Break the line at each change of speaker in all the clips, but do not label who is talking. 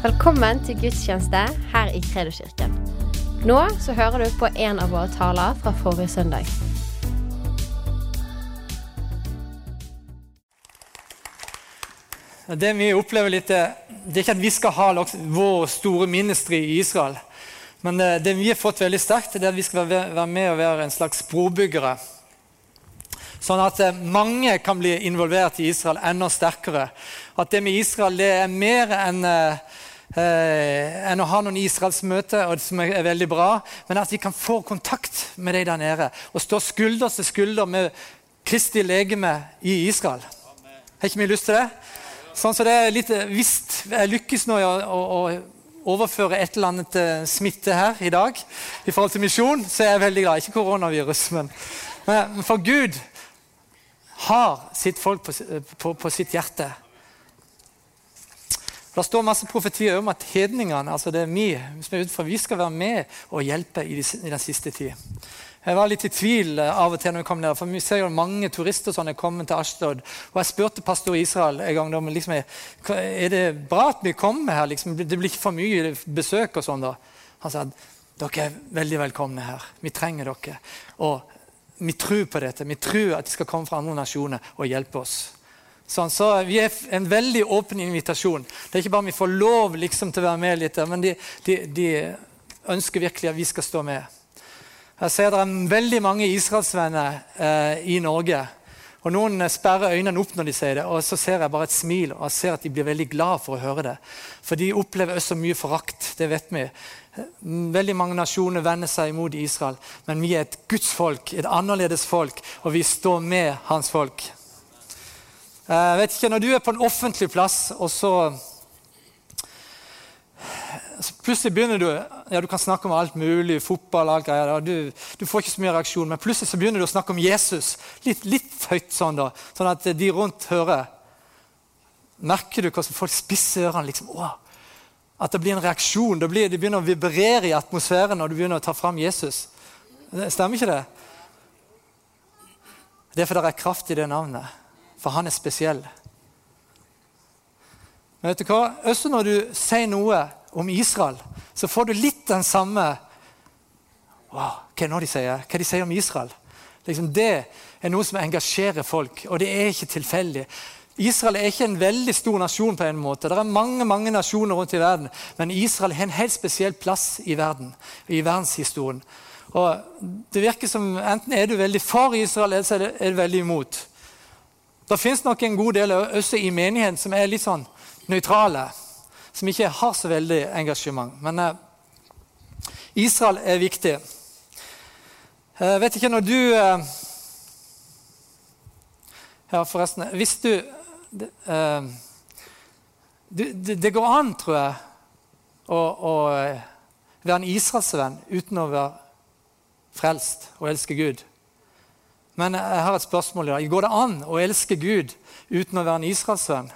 Velkommen til gudstjeneste her i Kredoskirken. Nå så hører du på en av våre taler fra forrige søndag.
Det vi opplever litt, det er ikke at vi skal ha vår store ministry i Israel. Men eh, det vi har fått veldig sterkt, det er at vi skal være med og være en slags brobyggere. Sånn at eh, mange kan bli involvert i Israel enda sterkere. At det med Israel det er mer enn eh, enn å ha noen Israelsmøter, som er veldig bra, men at vi kan få kontakt med de der nede og stå skulder til skulder med Kristi legeme i Israel. Har ikke vi lyst til det? Sånn så det er litt, Hvis jeg lykkes nå i å, å overføre et eller annet eh, smitte her i dag, i forhold til misjon, så er jeg veldig glad. Ikke koronavirus, men, men for Gud har sitt folk på, på, på sitt hjerte. Det står masse profetier om at hedningene, altså det er vi som er utenfor, vi skal være med og hjelpe i, den siste tid. Jeg var litt i tvil eh, av og til når vi kom ned, for vi ser jo mange turister som er kommet til Ashtod. Og jeg spurte pastor Israel en gang om liksom, er det bra at vi kommer her. Liksom, det blir ikke for mye besøk. og sånn da. Han sa at dere er veldig velkomne her. Vi trenger dere. Og vi tror på dette. Vi tror at de skal komme fra andre nasjoner og hjelpe oss. Sånn, så Vi er en veldig åpen invitasjon. Det er ikke bare vi får lov liksom, til å være med litt, men de, de, de ønsker virkelig at vi skal stå med. Jeg ser det er veldig mange israelsvenner eh, i Norge. Og Noen sperrer øynene opp når de sier det, og så ser jeg bare et smil. og jeg ser at De blir veldig glad for å høre det. For de opplever også mye forakt. Det vet vi. Veldig mange nasjoner vender seg imot Israel, men vi er et Guds folk, et annerledes folk, og vi står med hans folk. Jeg vet ikke, Når du er på en offentlig plass, og så, så Plutselig begynner du ja, du kan snakke om alt mulig, fotball og alt greier. Du, du, får ikke så mye reaksjon, men plutselig så begynner du å snakke om Jesus. Litt, litt høyt, sånn da, sånn at de rundt hører. Merker du hvordan folk spisser ørene? liksom, Åh, at det blir en reaksjon. Det, blir, det begynner å vibrere i atmosfæren når du begynner å ta fram Jesus. Stemmer ikke det? Det er fordi det er kraft i det navnet for han er spesiell. Men vet du hva? Også når du sier noe om Israel, så får du litt den samme wow, Hva er det de sier? Hva de sier om Israel? Liksom det er noe som engasjerer folk, og det er ikke tilfeldig. Israel er ikke en veldig stor nasjon. på en måte. Det er mange mange nasjoner rundt i verden, men Israel har en helt spesiell plass i verden, i verdenshistorien. Og det virker som Enten er du veldig for Israel, eller så er du veldig imot. Det fins nok en god del også i menigheten som er litt sånn nøytrale. Som ikke har så veldig engasjement. Men eh, Israel er viktig. Jeg vet ikke når du eh, Ja, forresten Hvis du det, eh, det, går an, tror jeg, å, å være en israelsvenn uten å være frelst og elske Gud. Men jeg har et spørsmål i dag. Går det an å elske Gud uten å være en israelsvenn?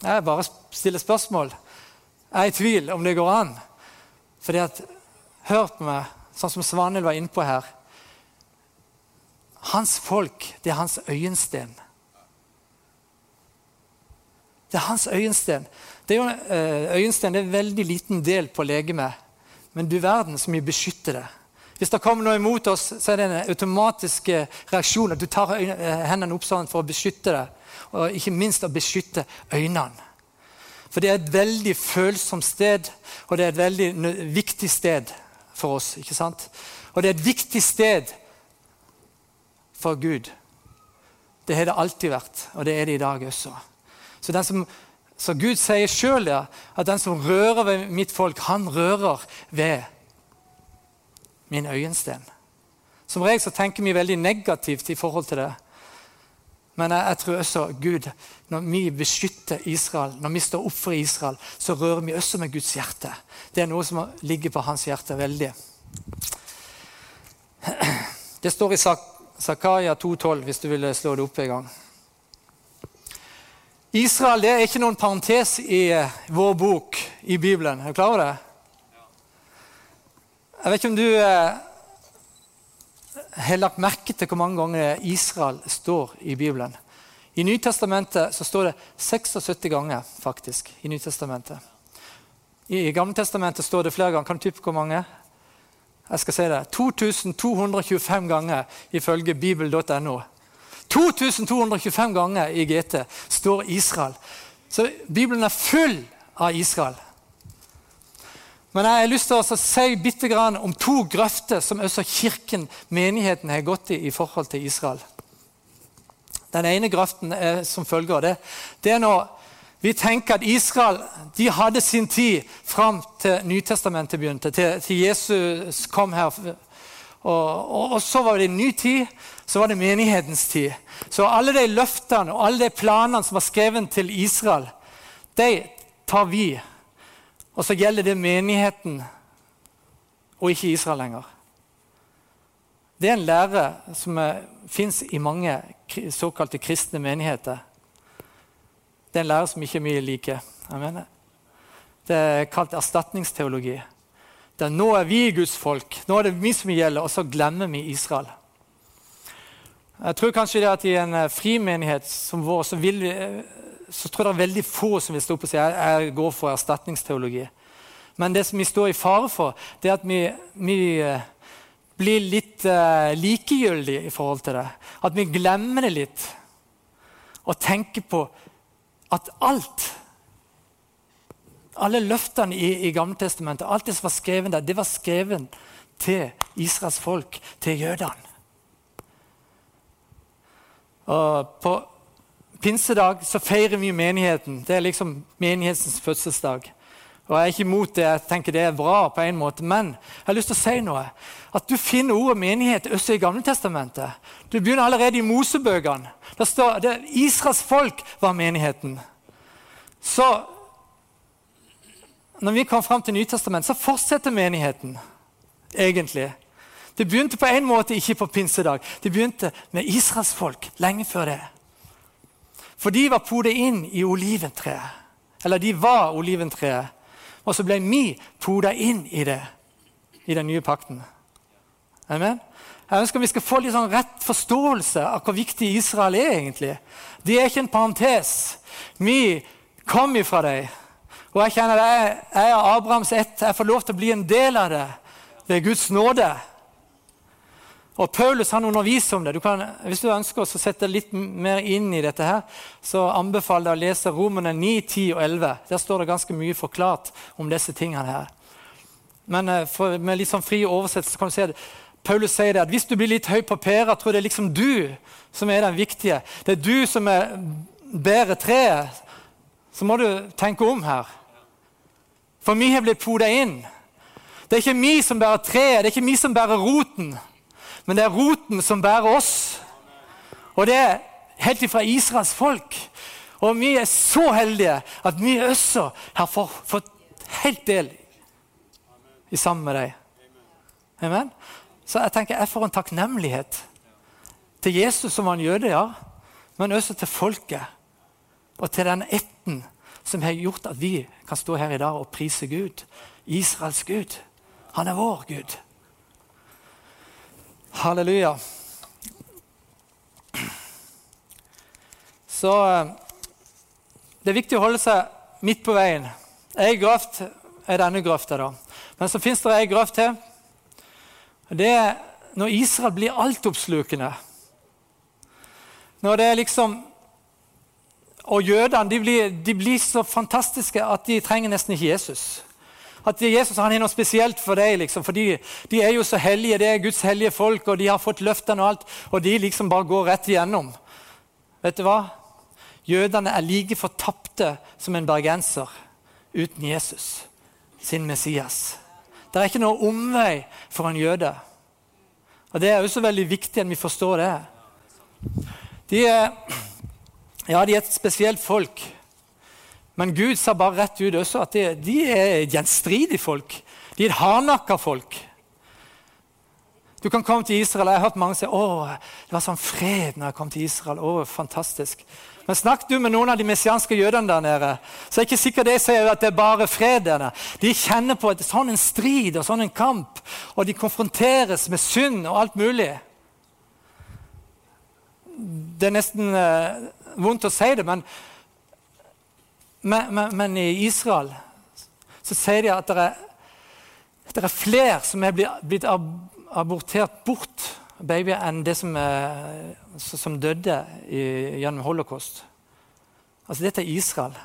Jeg bare stiller spørsmål. Jeg er i tvil om det går an. Fordi at, Hør på meg, sånn som Svanhild var inne på her. Hans folk, det er hans øyensten. Det er hans øyensten. Det er jo, eh, øyensten det er en veldig liten del på legemet, men du verden så mye beskytter det. Hvis det kommer noe imot oss, så er det en automatisk eh, reaksjon. At du tar eh, hendene opp sånn for å beskytte deg. Og ikke minst å beskytte øynene. For det er et veldig følsomt sted, og det er et veldig viktig sted for oss. ikke sant? Og det er et viktig sted for Gud. Det har det alltid vært, og det er det i dag også. Så, som, så Gud sier sjøl at den som rører ved mitt folk, han rører ved min øyensten. Som regel så tenker vi veldig negativt i forhold til det. Men jeg, jeg, tror også Gud, når vi beskytter Israel, når vi står opp for Israel, så rører vi også med Guds hjerte. Det er noe som ligger på hans hjerte veldig. Det står i Zakaria 2,12, hvis du vil slå det opp en gang. Israel det er ikke noen parentes i vår bok i Bibelen. Er du klar over det? Jeg vet ikke om du eh, har lagt merke til hvor mange ganger Israel står i Bibelen. I Nytestamentet så står det 76 ganger faktisk. I Nytestamentet. I, Gammeltestamentet står det flere ganger. Kan du tippe hvor mange? Jeg skal si det. 2225 ganger ifølge bibel.no. 2225 ganger i GT står Israel. Så Bibelen er full av Israel. Men jeg har lyst til å si bitte grann om to grøfter som også kirken, menigheten, har gått i i forhold til Israel. Den ene grøften er som følger av det. Det er når vi tenker at Israel de hadde sin tid fram til Nytestamentet begynte, til, til Jesus kom her. Og, og, og, så var det en ny tid, så var det menighetens tid. Så alle de løftene og alle de planene som var skrevet til Israel, de tar vi. Og så gjelder det menigheten og ikke Israel lenger. Det er en lære som fins i mange såkalte kristne menigheter. Det er en lære som ikke er mye mener. Det er kalt erstatningsteologi. Der nå er vi Guds folk, nå er det vi som gjelder, og så glemmer vi Israel. Jeg tror kanskje det at I en eh, frimenighet som vår så, vil, eh, så tror jeg det er veldig få som vil stå opp og si jeg, jeg går for erstatningsteologi. Men det som vi står i fare for, det er at vi, vi eh, blir litt uh, likegyldige i forhold til det. At vi glemmer det litt og tenker på at alt Alle løftene i, i Gammeltestamentet, alt det som var skrevet der, det var skrevet til Israels folk, til jødene. Og på pinsedag så feirer vi menigheten. Det er liksom menighetens fødselsdag. Og Jeg er ikke imot det, jeg tenker det er bra, på en måte, men jeg har lyst til å si noe. At du finner ordet menighet også i Gamletestamentet. Du begynner allerede i Mosebøkene. Der står det Israels folk var menigheten. Så når vi kom fram til Nytestamentet, så fortsetter menigheten egentlig. Det begynte på en måte ikke på pinsedag. Det begynte med Israels folk lenge før det. For de var podet inn i oliventreet. Eller de var oliventreet. Og så ble vi poda inn i det i den nye pakten. Amen? Jeg ønsker vi skal få litt sånn rett forståelse av hvor viktig Israel er. egentlig. De er ikke en parentes. Vi kom ifra dem. Og jeg kjenner jeg, jeg er Abrahams ett. Jeg får lov til å bli en del av det ved Guds nåde. Og Paulus han underviser om det. Du kan, hvis du ønsker å sette litt mer inn i dette, her, så anbefaler jeg å lese Romene 9, 10 og 11. Der står det ganske mye forklart om disse tingene. her. Men eh, for, med litt sånn fri oversettelse kan du se det. Paulus sier det at hvis du blir litt høy på pæra, tror det er liksom du som er den viktige. Det er du som er bærer treet. Så må du tenke om her. For vi har blitt poda inn. Det er ikke vi som bærer treet, det er ikke vi som bærer roten men det er roten som bærer oss. Og det er helt ifra Israels folk. Og vi er så heldige at vi også har fått helt del i sammen med deg. Amen? Så jeg tenker jeg får en takknemlighet til Jesus som han jøde, ja, men også til folket og til den ætten som har gjort at vi kan stå her i dag og prise Gud. Israels Gud. Han er vår Gud. Halleluja. Så eh, det er viktig å holde seg midt på veien. Ei grøft er denne grøfta, da. Men så fins det ei grøft til. Det er når Israel blir altoppslukende. Når det er liksom Og jødene de blir, de blir så fantastiske at de trenger nesten ikke Jesus. At Jesus han er noe spesielt for deg. Liksom, for de, de, er jo så hellige, det er Guds hellige folk, og de har fått løftene og alt. Og de liksom bare går rett igjennom. Vet du hva? Jødene er like fortapte som en bergenser uten Jesus, sin Messias. Det er ikke noe omvei for en jøde. Og Det er også veldig viktig at vi forstår det. De er, ja, de er et spesielt folk. Men Gud sa bare rett ut også at de, de er gjenstridige folk. De er et hardnakka folk. Du kan komme til Israel, Jeg har hørt mange si at det var sånn fred når jeg kom til Israel. Å, fantastisk. Men snakk du med noen av de messianske jødene der nede, så er ikke sikkert de sier at det er bare fred der. De kjenner på et, sånn en strid og sånn en kamp, og de konfronteres med synd og alt mulig. det er nesten eh, vondt å si det, men, men, men, men, i Israel så sier de at det er, det er flere som er blitt, abortert bort, babyer, enn det som, er, som døde i, gjennom holocaust. Altså, dette er Israel.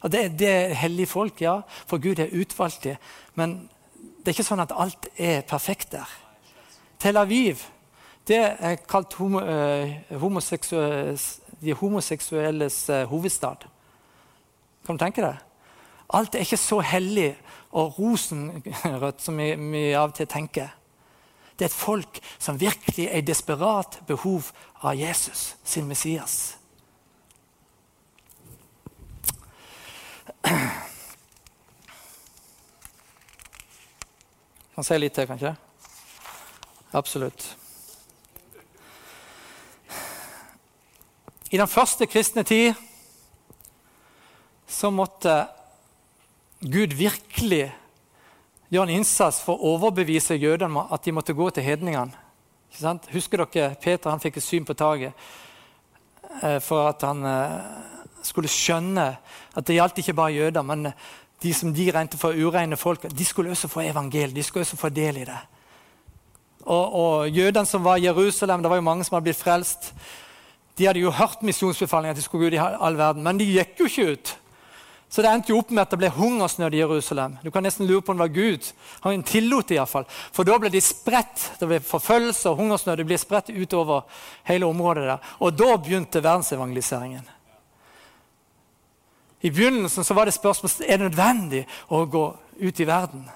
Og det, det er hellige folk, ja, for Gud er utvalgt dem. Men det er ikke sånn at alt er perfekt der. Tel Aviv det er kalt homo, uh, homoseksuelle, de homoseksuelles uh, hovedstad. Kan du tenke deg? Alt er ikke så hellig og rosenrødt som vi, vi av og til tenker. Det er et folk som virkelig er i desperat behov av Jesus, sin Messias. Kan si litt til, kanskje? Absolutt. I den første kristne tid så måtte Gud virkelig gjøre en innsats for å overbevise jødene om at de måtte gå til hedningene. Husker dere Peter han fikk et syn på taket eh, for at han eh, skulle skjønne at det gjaldt ikke bare jøder, men de som de regnet for ureine folk, de skulle også få evangeliet. De skulle også få del i det. Og, og Jødene som var i Jerusalem, det var jo mange som hadde blitt frelst. De hadde jo hørt misjonsbefalingen til Gud i all verden, men de gikk jo ikke ut. Så det endte jo opp med at det ble hungersnød i Jerusalem. Du kan nesten lure på om det var Gud. Han tillot det iallfall. For da ble de spredt. Det ble forfølgelse og hungersnød. De ble spredt utover hele området der. Og da begynte verdensevangeliseringen. I begynnelsen så var det spørsmål er det nødvendig å gå ut i verden.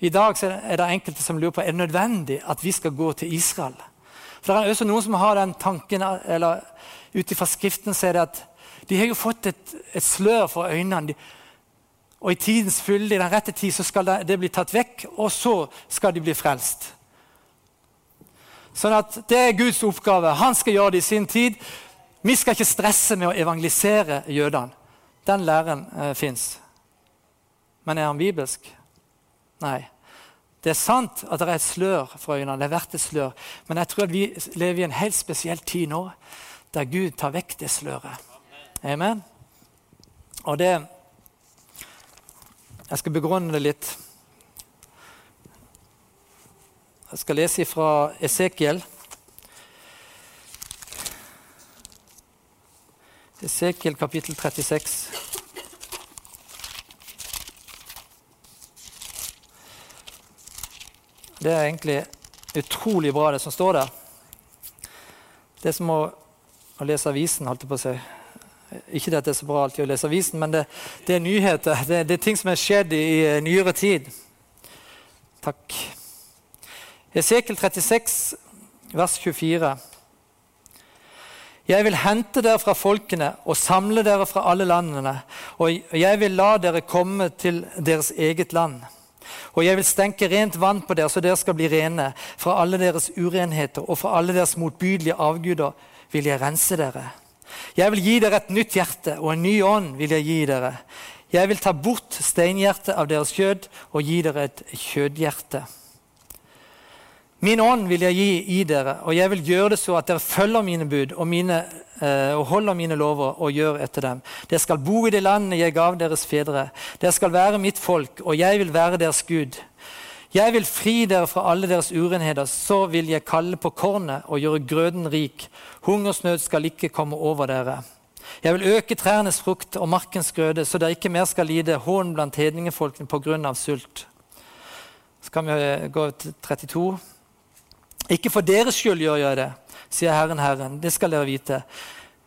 I dag er det enkelte som lurer på er det nødvendig at vi skal gå til Israel. For det er også noen som har den tanken, eller ut ifra Skriften så er det at de har jo fått et, et slør for øynene. Og i tidens fylde, i den rette tid, så skal det, det, bli tatt vekk, og så skal de bli frelst. Sånn at Det er Guds oppgave. Han skal gjøre det i sin tid. Vi skal ikke stresse med å evangelisere jødene. Den læren eh, fins. Men er han bibelsk? Nei. Det er sant at det er et slør for øynene. det er verdt et slør. Men jeg tror at vi lever i en helt spesiell tid nå, der Gud tar vekk det sløret. Amen. Og det Jeg skal begrunne det litt. Jeg skal lese fra Esekiel. Esekiel kapittel 36. Det er egentlig utrolig bra, det som står der. Det er som å, å lese avisen, holdt jeg på å si. Ikke at det er så bra alltid å lese avisen, men det, det er nyheter. Det, det, er ting som er skjedd i, i nyere tid. Takk. Esekel 36, vers 24. Jeg vil hente dere fra folkene og samle dere fra alle landene, og jeg vil la dere komme til deres eget land. Og jeg vil stenke rent vann på dere, så dere skal bli rene. Fra alle deres urenheter og fra alle deres motbydelige avguder vil jeg rense dere. Jeg vil gi dere et nytt hjerte, og en ny ånd vil jeg gi dere. Jeg vil ta bort steinhjertet av deres kjød og gi dere et kjødhjerte. Min ånd vil jeg gi i dere, og jeg vil gjøre det så at dere følger mine bud og mine Eh, og holder mine lover og gjør etter dem. Dere skal bo i det landet jeg gav deres fedre. Dere skal være mitt folk, og jeg vil være deres Gud. Jeg vil fri dere fra alle deres urenheter, så vil jeg kalle på kornet og gjøre grøden rik. Hungersnød skal ikke komme over dere. Jeg vil øke trærnes frukt og markens grøde, så dere ikke mer skal lide hån blant hedningefolkene pga. sult. Så kan vi eh, gå til 32. Ikke for deres skyld gjør jeg det, sier Herren, Herren. Det skal dere vite.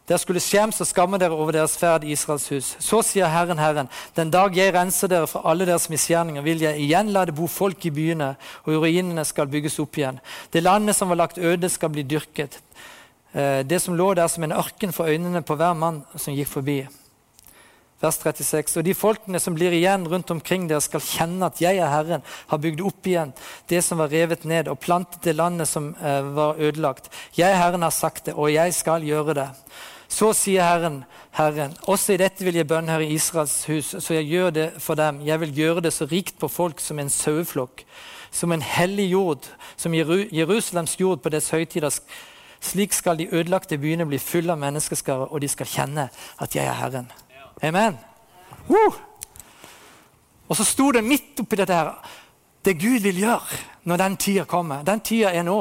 Dere skulle skjems og skamme dere over deres ferd i Israels hus. Så sier Herren, Herren, den dag jeg renser dere fra alle deres misgjerninger, vil jeg igjen la det bo folk i byene, og ruinene skal bygges opp igjen. Det landet som var lagt øde, skal bli dyrket. Eh, det som lå der som en ørken for øynene på hver mann som gikk forbi. Vers 36. Og de folkene som blir igjen rundt omkring dere, skal kjenne at jeg er Herren, har bygd opp igjen det som var revet ned, og plantet det landet som eh, var ødelagt. Jeg, Herren, har sagt det, og jeg skal gjøre det. Så sier Herren, Herren, også i dette vil jeg bønnhøre Israels hus, så jeg gjør det for dem. Jeg vil gjøre det så rikt på folk som en saueflokk, som en hellig jord, som Jerusalems jord på dets høytider Slik skal de ødelagte byene bli fulle av menneskeskare, og de skal kjenne at jeg er Herren. Amen. Uh! Og så sto det midt oppi dette her det Gud vil gjøre når den tida kommer. Den tida er nå.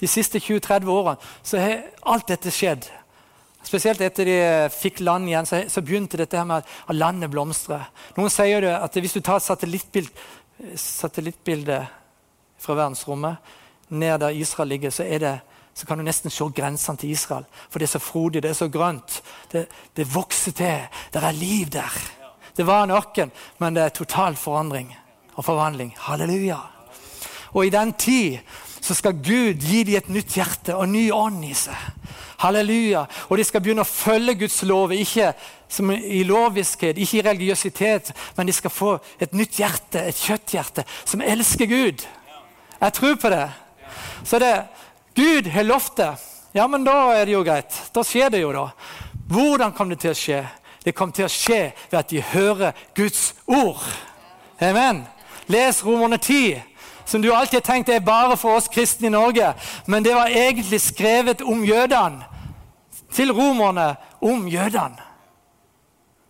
De siste 20-30 årene så har alt dette skjedd. Spesielt etter de fikk land igjen, så, så begynte dette her med at landet blomstrer. Noen sier det at hvis du tar et satellittbilde, satellittbilde fra verdensrommet ned der Israel ligger, så, det, så kan du nesten se grensene til Israel. For det er så frodig, det er så grønt. Det, det vokser til. Det er liv der. Det var en ørken, men det er total forandring og forvandling. Halleluja. Og i den tid så skal Gud gi dem et nytt hjerte og ny ånd i seg. Halleluja. Og de skal begynne å følge Guds lov, ikke i loviskhet, ikke i religiøsitet, men de skal få et nytt hjerte, et kjøtthjerte, som elsker Gud. Jeg tror på det. Så det Gud har lovt det. Ja, men da er det jo greit. Da skjer det jo, da. Hvordan kom det til å skje? Det kom til å skje ved at de hører Guds ord. Amen. Les Romerne 10 som du alltid har tenkt er bare for oss kristne i Norge. Men det var egentlig skrevet om jødene. Til romerne om jødene.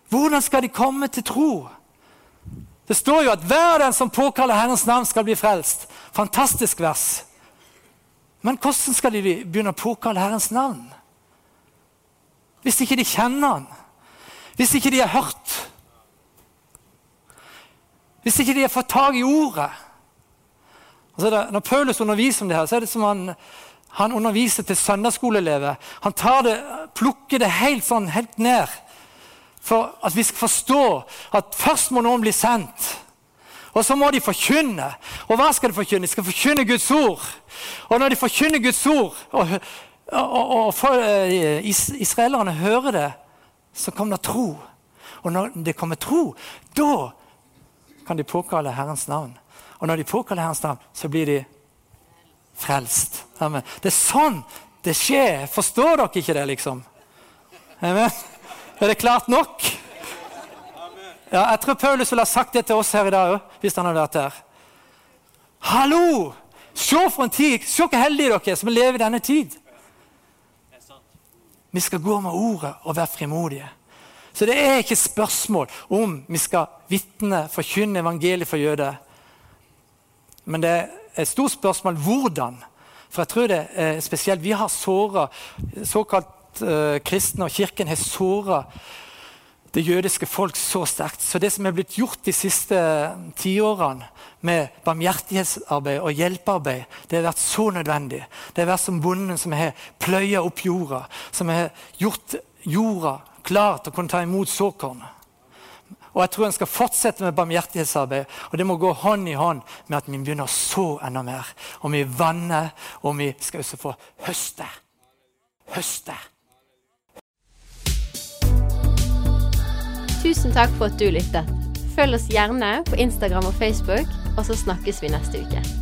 Hvordan skal de komme til tro? Det står jo at hver den som påkaller Herrens navn, skal bli frelst. Fantastisk vers. Men hvordan skal de begynne å påkalle Herrens navn? Hvis ikke de kjenner Han, hvis ikke de har hørt, hvis ikke de har fått tak i ordet Altså når Paulus underviser om det her, så er det som han, han underviser til søndagsskoleelever. Han det, plukker det helt, sånn, helt ned for at vi skal forstå at først må noen bli sendt. Og så må de forkynne. Og hva skal de forkynne? De skal forkynne Guds ord. Og når de forkynner Guds ord, og, og, og for, uh, israelerne hører det, så kommer det tro. Og når det kommer tro, da kan de påkalle Herrens navn. Og når de påkaller Herrens navn, så blir de frelst. Amen. Det er sånn det skjer. Forstår dere ikke det, liksom? Amen. Er det klart nok? Ja, jeg tror Paulus ville ha sagt det til oss her i dag òg, hvis han hadde vært her. Hallo! Se for en tid! Se hvor heldige dere er som lever i denne tid. Vi skal gå med ordet og være frimodige. Så det er ikke spørsmål om vi skal vitne, forkynne evangeliet for jøder. Men det er et stort spørsmål hvordan. For jeg tror det er spesielt Vi har såra såkalt eh, kristne, og Kirken har såra det jødiske folk så sterkt. Så det som er blitt gjort de siste tiårene med barmhjertighetsarbeid og hjelpearbeid, det har vært så nødvendig. Det har vært som bonden som har pløya opp jorda, som har gjort jorda klar til å kunne ta imot såkornet. Og jeg tror en skal fortsette med barmhjertighetsarbeid. Og det må gå hånd i hånd med at vi begynner å så enda mer. Og vi vanner, og vi skal også få høste. Høste.
Tusen takk for at du lyttet. Følg oss gjerne på Instagram og Facebook, og så snakkes vi neste uke.